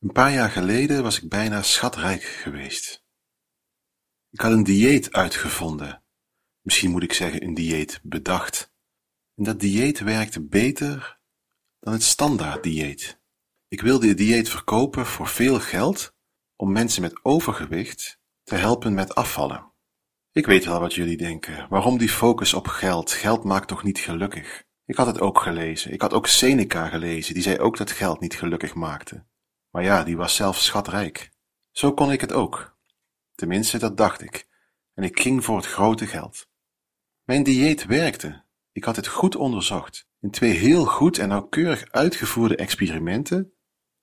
Een paar jaar geleden was ik bijna schatrijk geweest. Ik had een dieet uitgevonden. Misschien moet ik zeggen een dieet bedacht. En dat dieet werkte beter dan het standaard dieet. Ik wilde het dieet verkopen voor veel geld om mensen met overgewicht te helpen met afvallen. Ik weet wel wat jullie denken. Waarom die focus op geld? Geld maakt toch niet gelukkig? Ik had het ook gelezen. Ik had ook Seneca gelezen, die zei ook dat geld niet gelukkig maakte. Maar ja, die was zelf schatrijk. Zo kon ik het ook. Tenminste, dat dacht ik. En ik ging voor het grote geld. Mijn dieet werkte. Ik had het goed onderzocht. In twee heel goed en nauwkeurig uitgevoerde experimenten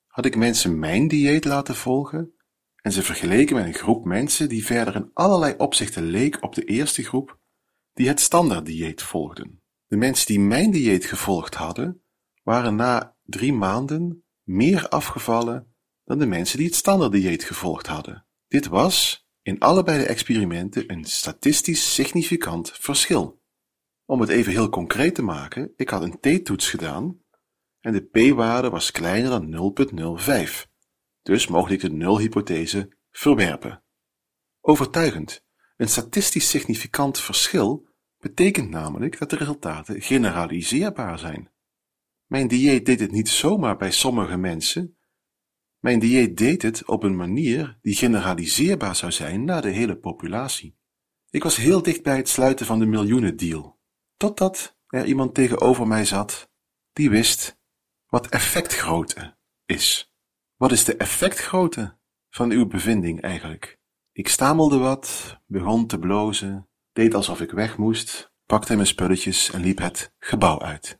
had ik mensen mijn dieet laten volgen en ze vergeleken met een groep mensen die verder in allerlei opzichten leek op de eerste groep die het standaard dieet volgden. De mensen die mijn dieet gevolgd hadden, waren na drie maanden meer afgevallen dan de mensen die het standaard dieet gevolgd hadden. Dit was in allebei de experimenten een statistisch significant verschil. Om het even heel concreet te maken, ik had een t-toets gedaan en de p-waarde was kleiner dan 0,05. Dus mocht ik de nulhypothese verwerpen. Overtuigend. Een statistisch significant verschil betekent namelijk dat de resultaten generaliseerbaar zijn. Mijn dieet deed het niet zomaar bij sommige mensen. Mijn dieet deed het op een manier die generaliseerbaar zou zijn naar de hele populatie. Ik was heel dicht bij het sluiten van de miljoenendeal, totdat er iemand tegenover mij zat die wist wat effectgrootte is. Wat is de effectgrootte van uw bevinding eigenlijk? Ik stamelde wat, begon te blozen, deed alsof ik weg moest, pakte mijn spulletjes en liep het gebouw uit.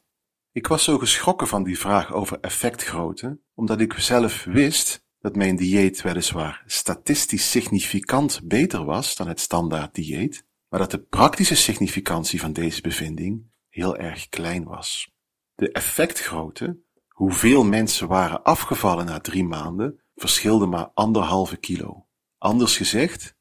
Ik was zo geschrokken van die vraag over effectgrootte, omdat ik zelf wist dat mijn dieet weliswaar statistisch significant beter was dan het standaard dieet, maar dat de praktische significantie van deze bevinding heel erg klein was. De effectgrootte Hoeveel mensen waren afgevallen na drie maanden verschilde maar anderhalve kilo. Anders gezegd,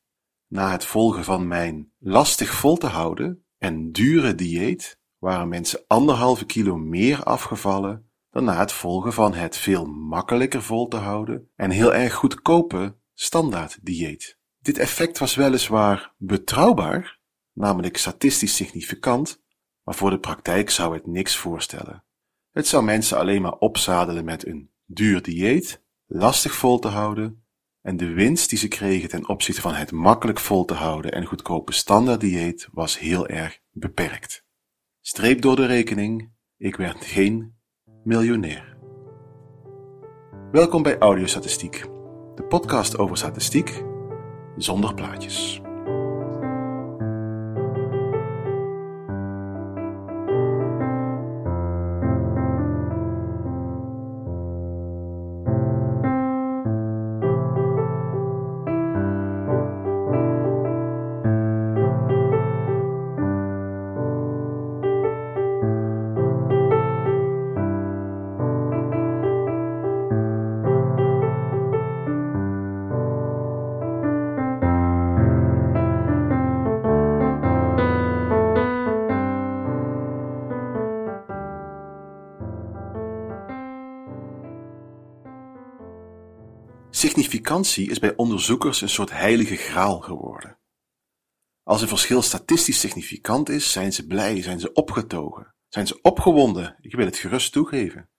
na het volgen van mijn lastig vol te houden en dure dieet waren mensen anderhalve kilo meer afgevallen dan na het volgen van het veel makkelijker vol te houden en heel erg goedkope standaard dieet. Dit effect was weliswaar betrouwbaar, namelijk statistisch significant, maar voor de praktijk zou het niks voorstellen. Het zou mensen alleen maar opzadelen met een duur dieet, lastig vol te houden, en de winst die ze kregen ten opzichte van het makkelijk vol te houden en goedkope standaard dieet was heel erg beperkt. Streep door de rekening, ik werd geen miljonair. Welkom bij Audiostatistiek, de podcast over statistiek zonder plaatjes. Significantie is bij onderzoekers een soort heilige graal geworden. Als een verschil statistisch significant is, zijn ze blij, zijn ze opgetogen, zijn ze opgewonden, ik wil het gerust toegeven.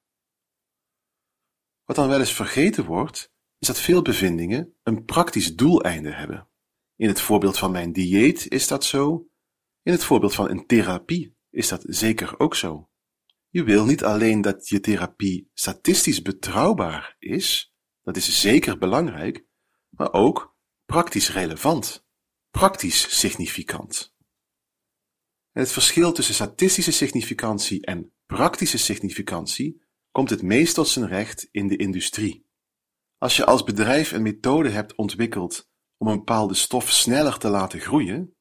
Wat dan wel eens vergeten wordt, is dat veel bevindingen een praktisch doeleinde hebben. In het voorbeeld van mijn dieet is dat zo, in het voorbeeld van een therapie is dat zeker ook zo. Je wil niet alleen dat je therapie statistisch betrouwbaar is, dat is zeker belangrijk, maar ook praktisch relevant, praktisch significant. het verschil tussen statistische significantie en praktische significantie komt het meest tot zijn recht in de industrie. Als je als bedrijf een methode hebt ontwikkeld om een bepaalde stof sneller te laten groeien,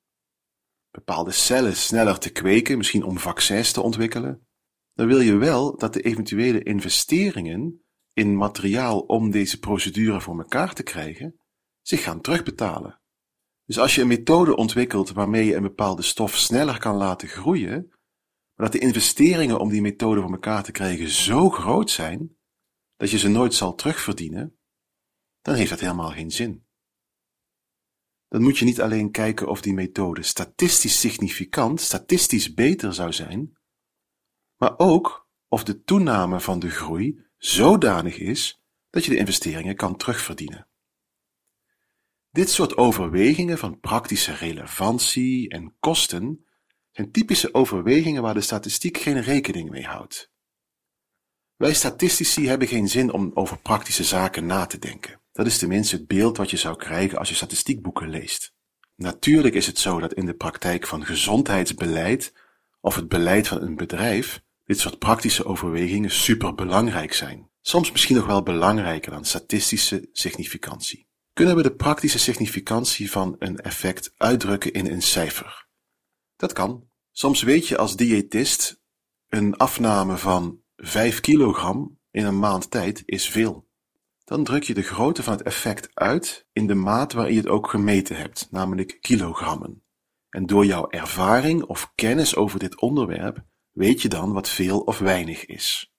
bepaalde cellen sneller te kweken, misschien om vaccins te ontwikkelen, dan wil je wel dat de eventuele investeringen in materiaal om deze procedure voor elkaar te krijgen, zich gaan terugbetalen. Dus als je een methode ontwikkelt waarmee je een bepaalde stof sneller kan laten groeien, maar dat de investeringen om die methode voor elkaar te krijgen zo groot zijn, dat je ze nooit zal terugverdienen, dan heeft dat helemaal geen zin. Dan moet je niet alleen kijken of die methode statistisch significant, statistisch beter zou zijn, maar ook of de toename van de groei zodanig is dat je de investeringen kan terugverdienen. Dit soort overwegingen van praktische relevantie en kosten zijn typische overwegingen waar de statistiek geen rekening mee houdt. Wij statistici hebben geen zin om over praktische zaken na te denken. Dat is tenminste het beeld wat je zou krijgen als je statistiekboeken leest. Natuurlijk is het zo dat in de praktijk van gezondheidsbeleid of het beleid van een bedrijf dit soort praktische overwegingen superbelangrijk zijn. Soms misschien nog wel belangrijker dan statistische significantie. Kunnen we de praktische significantie van een effect uitdrukken in een cijfer? Dat kan. Soms weet je als diëtist een afname van 5 kilogram in een maand tijd is veel. Dan druk je de grootte van het effect uit in de maat waarin je het ook gemeten hebt, namelijk kilogrammen. En door jouw ervaring of kennis over dit onderwerp weet je dan wat veel of weinig is.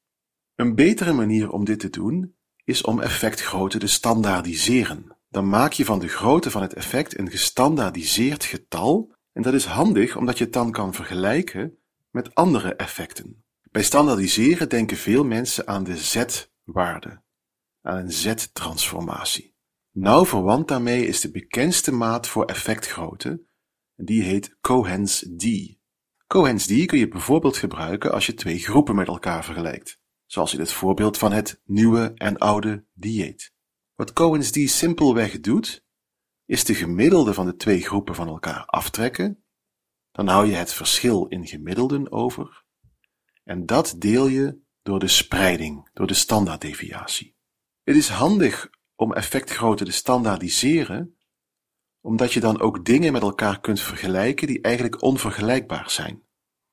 Een betere manier om dit te doen is om effectgrootte te standaardiseren. Dan maak je van de grootte van het effect een gestandaardiseerd getal en dat is handig omdat je het dan kan vergelijken met andere effecten. Bij standaardiseren denken veel mensen aan de z-waarde, aan een z-transformatie. Nauw verwant daarmee is de bekendste maat voor effectgrootte, en die heet Cohen's d. Cohen's d kun je bijvoorbeeld gebruiken als je twee groepen met elkaar vergelijkt, zoals in het voorbeeld van het nieuwe en oude dieet. Wat Cohen's d simpelweg doet, is de gemiddelde van de twee groepen van elkaar aftrekken, dan hou je het verschil in gemiddelden over, en dat deel je door de spreiding, door de standaarddeviatie. Het is handig om effectgrootte te standaardiseren, omdat je dan ook dingen met elkaar kunt vergelijken die eigenlijk onvergelijkbaar zijn.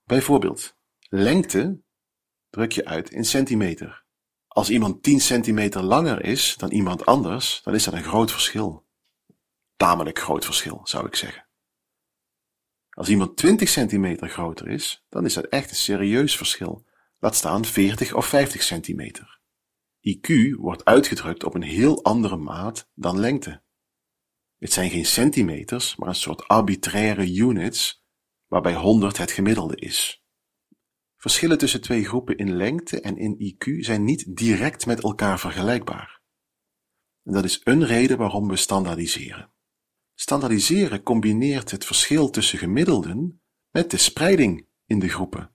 Bijvoorbeeld, lengte druk je uit in centimeter. Als iemand 10 centimeter langer is dan iemand anders, dan is dat een groot verschil. Tamelijk groot verschil, zou ik zeggen. Als iemand 20 centimeter groter is, dan is dat echt een serieus verschil. Laat staan 40 of 50 centimeter. IQ wordt uitgedrukt op een heel andere maat dan lengte. Het zijn geen centimeters, maar een soort arbitraire units, waarbij 100 het gemiddelde is. Verschillen tussen twee groepen in lengte en in IQ zijn niet direct met elkaar vergelijkbaar. En dat is een reden waarom we standaardiseren. Standaardiseren combineert het verschil tussen gemiddelden met de spreiding in de groepen.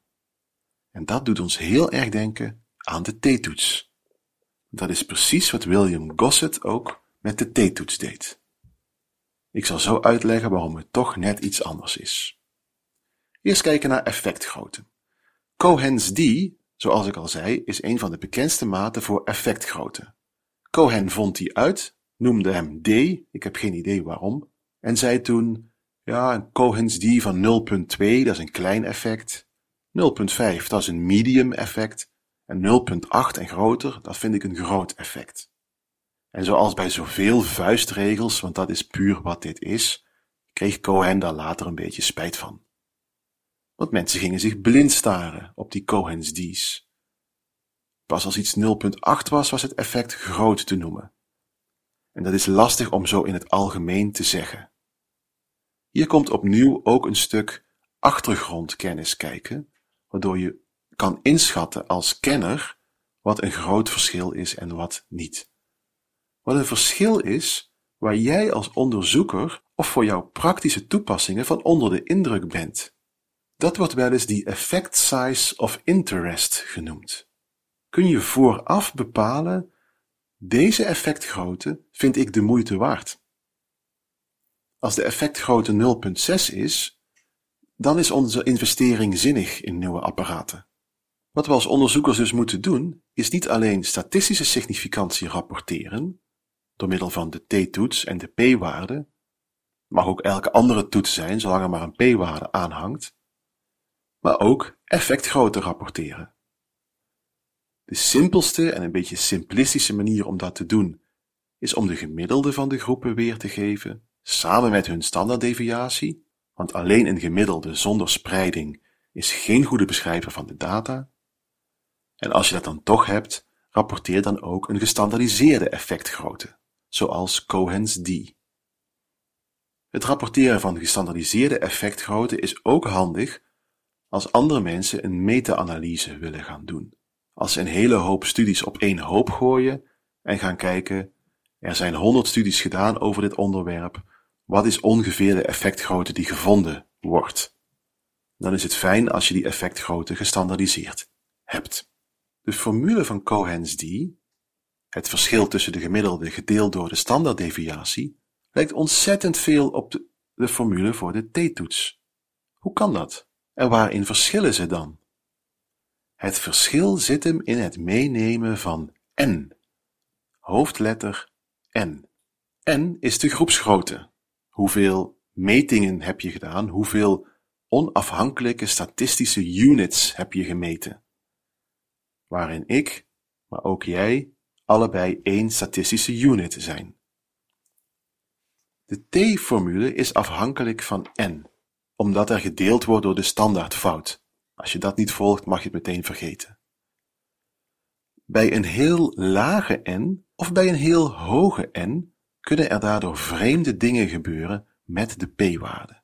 En dat doet ons heel erg denken aan de t-toets. Dat is precies wat William Gossett ook met de t-toets deed. Ik zal zo uitleggen waarom het toch net iets anders is. Eerst kijken naar effectgrootte. Cohen's d, zoals ik al zei, is een van de bekendste maten voor effectgrootte. Cohen vond die uit, noemde hem D, ik heb geen idee waarom, en zei toen, ja, een Cohen's d van 0.2, dat is een klein effect, 0.5, dat is een medium effect, en 0.8 en groter, dat vind ik een groot effect. En zoals bij zoveel vuistregels, want dat is puur wat dit is, kreeg Cohen daar later een beetje spijt van. Want mensen gingen zich blind staren op die Cohen's D's. Pas als iets 0.8 was, was het effect groot te noemen. En dat is lastig om zo in het algemeen te zeggen. Hier komt opnieuw ook een stuk achtergrondkennis kijken, waardoor je kan inschatten als kenner wat een groot verschil is en wat niet. Wat een verschil is waar jij als onderzoeker of voor jouw praktische toepassingen van onder de indruk bent. Dat wordt wel eens die effect size of interest genoemd. Kun je vooraf bepalen, deze effectgrootte vind ik de moeite waard. Als de effectgrootte 0.6 is, dan is onze investering zinnig in nieuwe apparaten. Wat we als onderzoekers dus moeten doen, is niet alleen statistische significantie rapporteren, door middel van de t-toets en de p-waarde, mag ook elke andere toets zijn, zolang er maar een p-waarde aanhangt, maar ook effectgrootte rapporteren. De simpelste en een beetje simplistische manier om dat te doen, is om de gemiddelde van de groepen weer te geven, samen met hun standaarddeviatie, want alleen een gemiddelde zonder spreiding is geen goede beschrijver van de data. En als je dat dan toch hebt, rapporteer dan ook een gestandaardiseerde effectgrootte. Zoals Cohen's d. Het rapporteren van gestandardiseerde effectgrootte is ook handig als andere mensen een meta-analyse willen gaan doen. Als ze een hele hoop studies op één hoop gooien en gaan kijken, er zijn honderd studies gedaan over dit onderwerp, wat is ongeveer de effectgrootte die gevonden wordt? Dan is het fijn als je die effectgrootte gestandardiseerd hebt. De formule van Cohen's d, het verschil tussen de gemiddelde gedeeld door de standaarddeviatie, lijkt ontzettend veel op de, formule voor de t-toets. Hoe kan dat? En waarin verschillen ze dan? Het verschil zit hem in het meenemen van n. Hoofdletter n. n is de groepsgrootte. Hoeveel metingen heb je gedaan? Hoeveel onafhankelijke statistische units heb je gemeten? Waarin ik, maar ook jij, allebei één statistische unit zijn. De t-formule is afhankelijk van n, omdat er gedeeld wordt door de standaardfout. Als je dat niet volgt, mag je het meteen vergeten. Bij een heel lage n of bij een heel hoge n kunnen er daardoor vreemde dingen gebeuren met de p-waarde.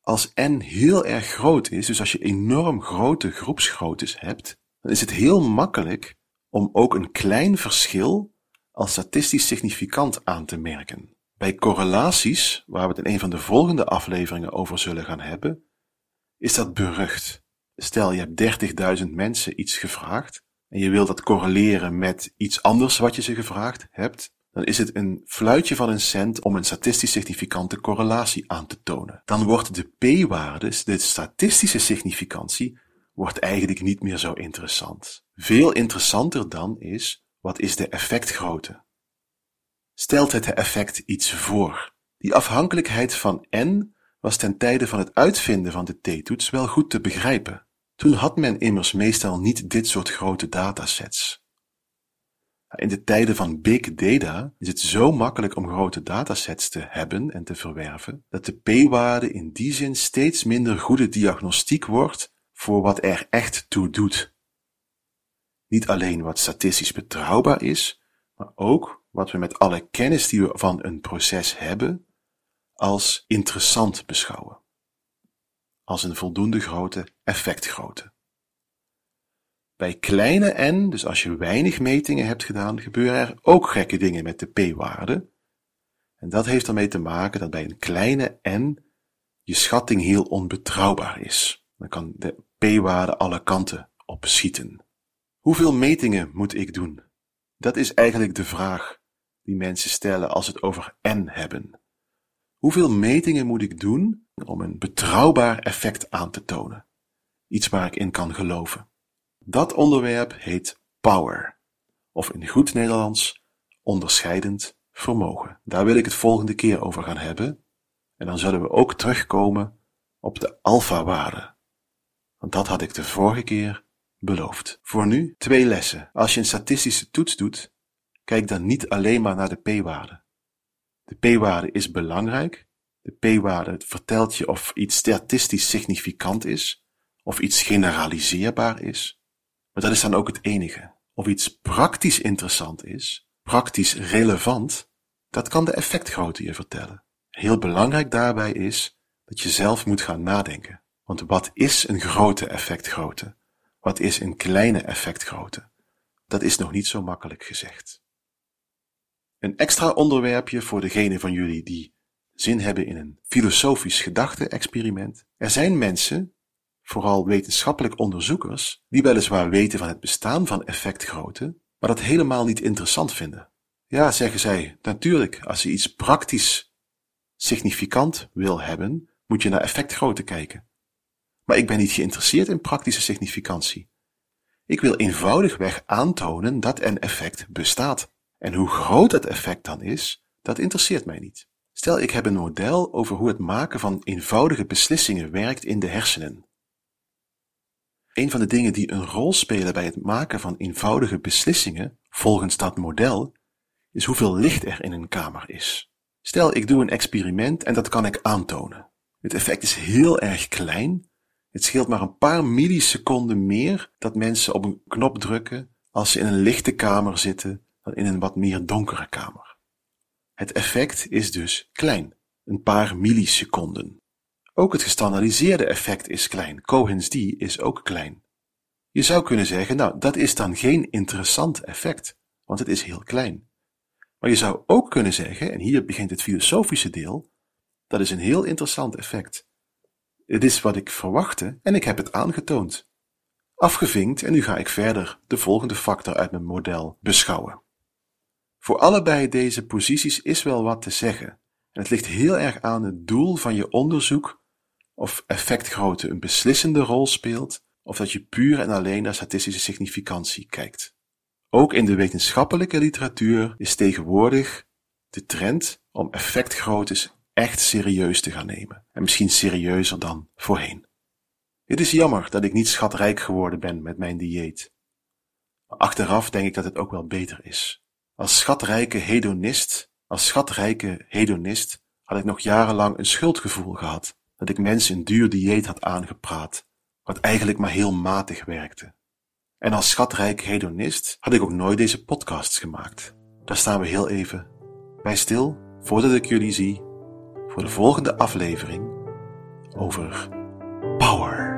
Als n heel erg groot is, dus als je enorm grote groepsgroottes hebt, dan is het heel makkelijk om ook een klein verschil als statistisch significant aan te merken. Bij correlaties, waar we het in een van de volgende afleveringen over zullen gaan hebben, is dat berucht. Stel je hebt 30.000 mensen iets gevraagd en je wilt dat correleren met iets anders wat je ze gevraagd hebt, dan is het een fluitje van een cent om een statistisch significante correlatie aan te tonen. Dan wordt de p-waarde, de statistische significantie, wordt eigenlijk niet meer zo interessant. Veel interessanter dan is, wat is de effectgrootte? Stelt het effect iets voor? Die afhankelijkheid van n was ten tijde van het uitvinden van de t-toets wel goed te begrijpen. Toen had men immers meestal niet dit soort grote datasets. In de tijden van big data is het zo makkelijk om grote datasets te hebben en te verwerven, dat de p-waarde in die zin steeds minder goede diagnostiek wordt voor wat er echt toe doet. Niet alleen wat statistisch betrouwbaar is, maar ook wat we met alle kennis die we van een proces hebben, als interessant beschouwen. Als een voldoende grote effectgrootte. Bij kleine n, dus als je weinig metingen hebt gedaan, gebeuren er ook gekke dingen met de p-waarde. En dat heeft ermee te maken dat bij een kleine n je schatting heel onbetrouwbaar is. Dan kan de p-waarde alle kanten opschieten. Hoeveel metingen moet ik doen? Dat is eigenlijk de vraag die mensen stellen als het over n hebben. Hoeveel metingen moet ik doen om een betrouwbaar effect aan te tonen? Iets waar ik in kan geloven. Dat onderwerp heet power, of in goed Nederlands onderscheidend vermogen. Daar wil ik het volgende keer over gaan hebben. En dan zullen we ook terugkomen op de alpha-waarde. Want dat had ik de vorige keer beloofd. Voor nu twee lessen. Als je een statistische toets doet, kijk dan niet alleen maar naar de p-waarde. De p-waarde is belangrijk. De p-waarde vertelt je of iets statistisch significant is, of iets generaliseerbaar is. Maar dat is dan ook het enige. Of iets praktisch interessant is, praktisch relevant, dat kan de effectgrootte je vertellen. Heel belangrijk daarbij is dat je zelf moet gaan nadenken. Want wat is een grote effectgrootte? Wat is een kleine effectgrootte? Dat is nog niet zo makkelijk gezegd. Een extra onderwerpje voor degene van jullie die zin hebben in een filosofisch gedachte-experiment. Er zijn mensen, vooral wetenschappelijk onderzoekers, die weliswaar weten van het bestaan van effectgrootte, maar dat helemaal niet interessant vinden. Ja, zeggen zij, natuurlijk, als je iets praktisch significant wil hebben, moet je naar effectgrootte kijken. Maar ik ben niet geïnteresseerd in praktische significantie. Ik wil eenvoudigweg aantonen dat een effect bestaat. En hoe groot het effect dan is, dat interesseert mij niet. Stel ik heb een model over hoe het maken van eenvoudige beslissingen werkt in de hersenen. Een van de dingen die een rol spelen bij het maken van eenvoudige beslissingen, volgens dat model, is hoeveel licht er in een kamer is. Stel ik doe een experiment en dat kan ik aantonen. Het effect is heel erg klein, het scheelt maar een paar milliseconden meer dat mensen op een knop drukken als ze in een lichte kamer zitten dan in een wat meer donkere kamer. Het effect is dus klein, een paar milliseconden. Ook het gestandaardiseerde effect is klein, Cohen's d is ook klein. Je zou kunnen zeggen, nou, dat is dan geen interessant effect, want het is heel klein. Maar je zou ook kunnen zeggen, en hier begint het filosofische deel, dat is een heel interessant effect. Het is wat ik verwachtte en ik heb het aangetoond. Afgevinkt en nu ga ik verder de volgende factor uit mijn model beschouwen. Voor allebei deze posities is wel wat te zeggen en het ligt heel erg aan het doel van je onderzoek of effectgrootte een beslissende rol speelt of dat je puur en alleen naar statistische significantie kijkt. Ook in de wetenschappelijke literatuur is tegenwoordig de trend om effectgroottes echt serieus te gaan nemen en misschien serieuzer dan voorheen. Het is jammer dat ik niet schatrijk geworden ben met mijn dieet. Achteraf denk ik dat het ook wel beter is. Als schatrijke hedonist, als schatrijke hedonist had ik nog jarenlang een schuldgevoel gehad dat ik mensen een duur dieet had aangepraat, wat eigenlijk maar heel matig werkte. En als schatrijk hedonist had ik ook nooit deze podcasts gemaakt. Daar staan we heel even bij stil voordat ik jullie zie voor de volgende aflevering over power.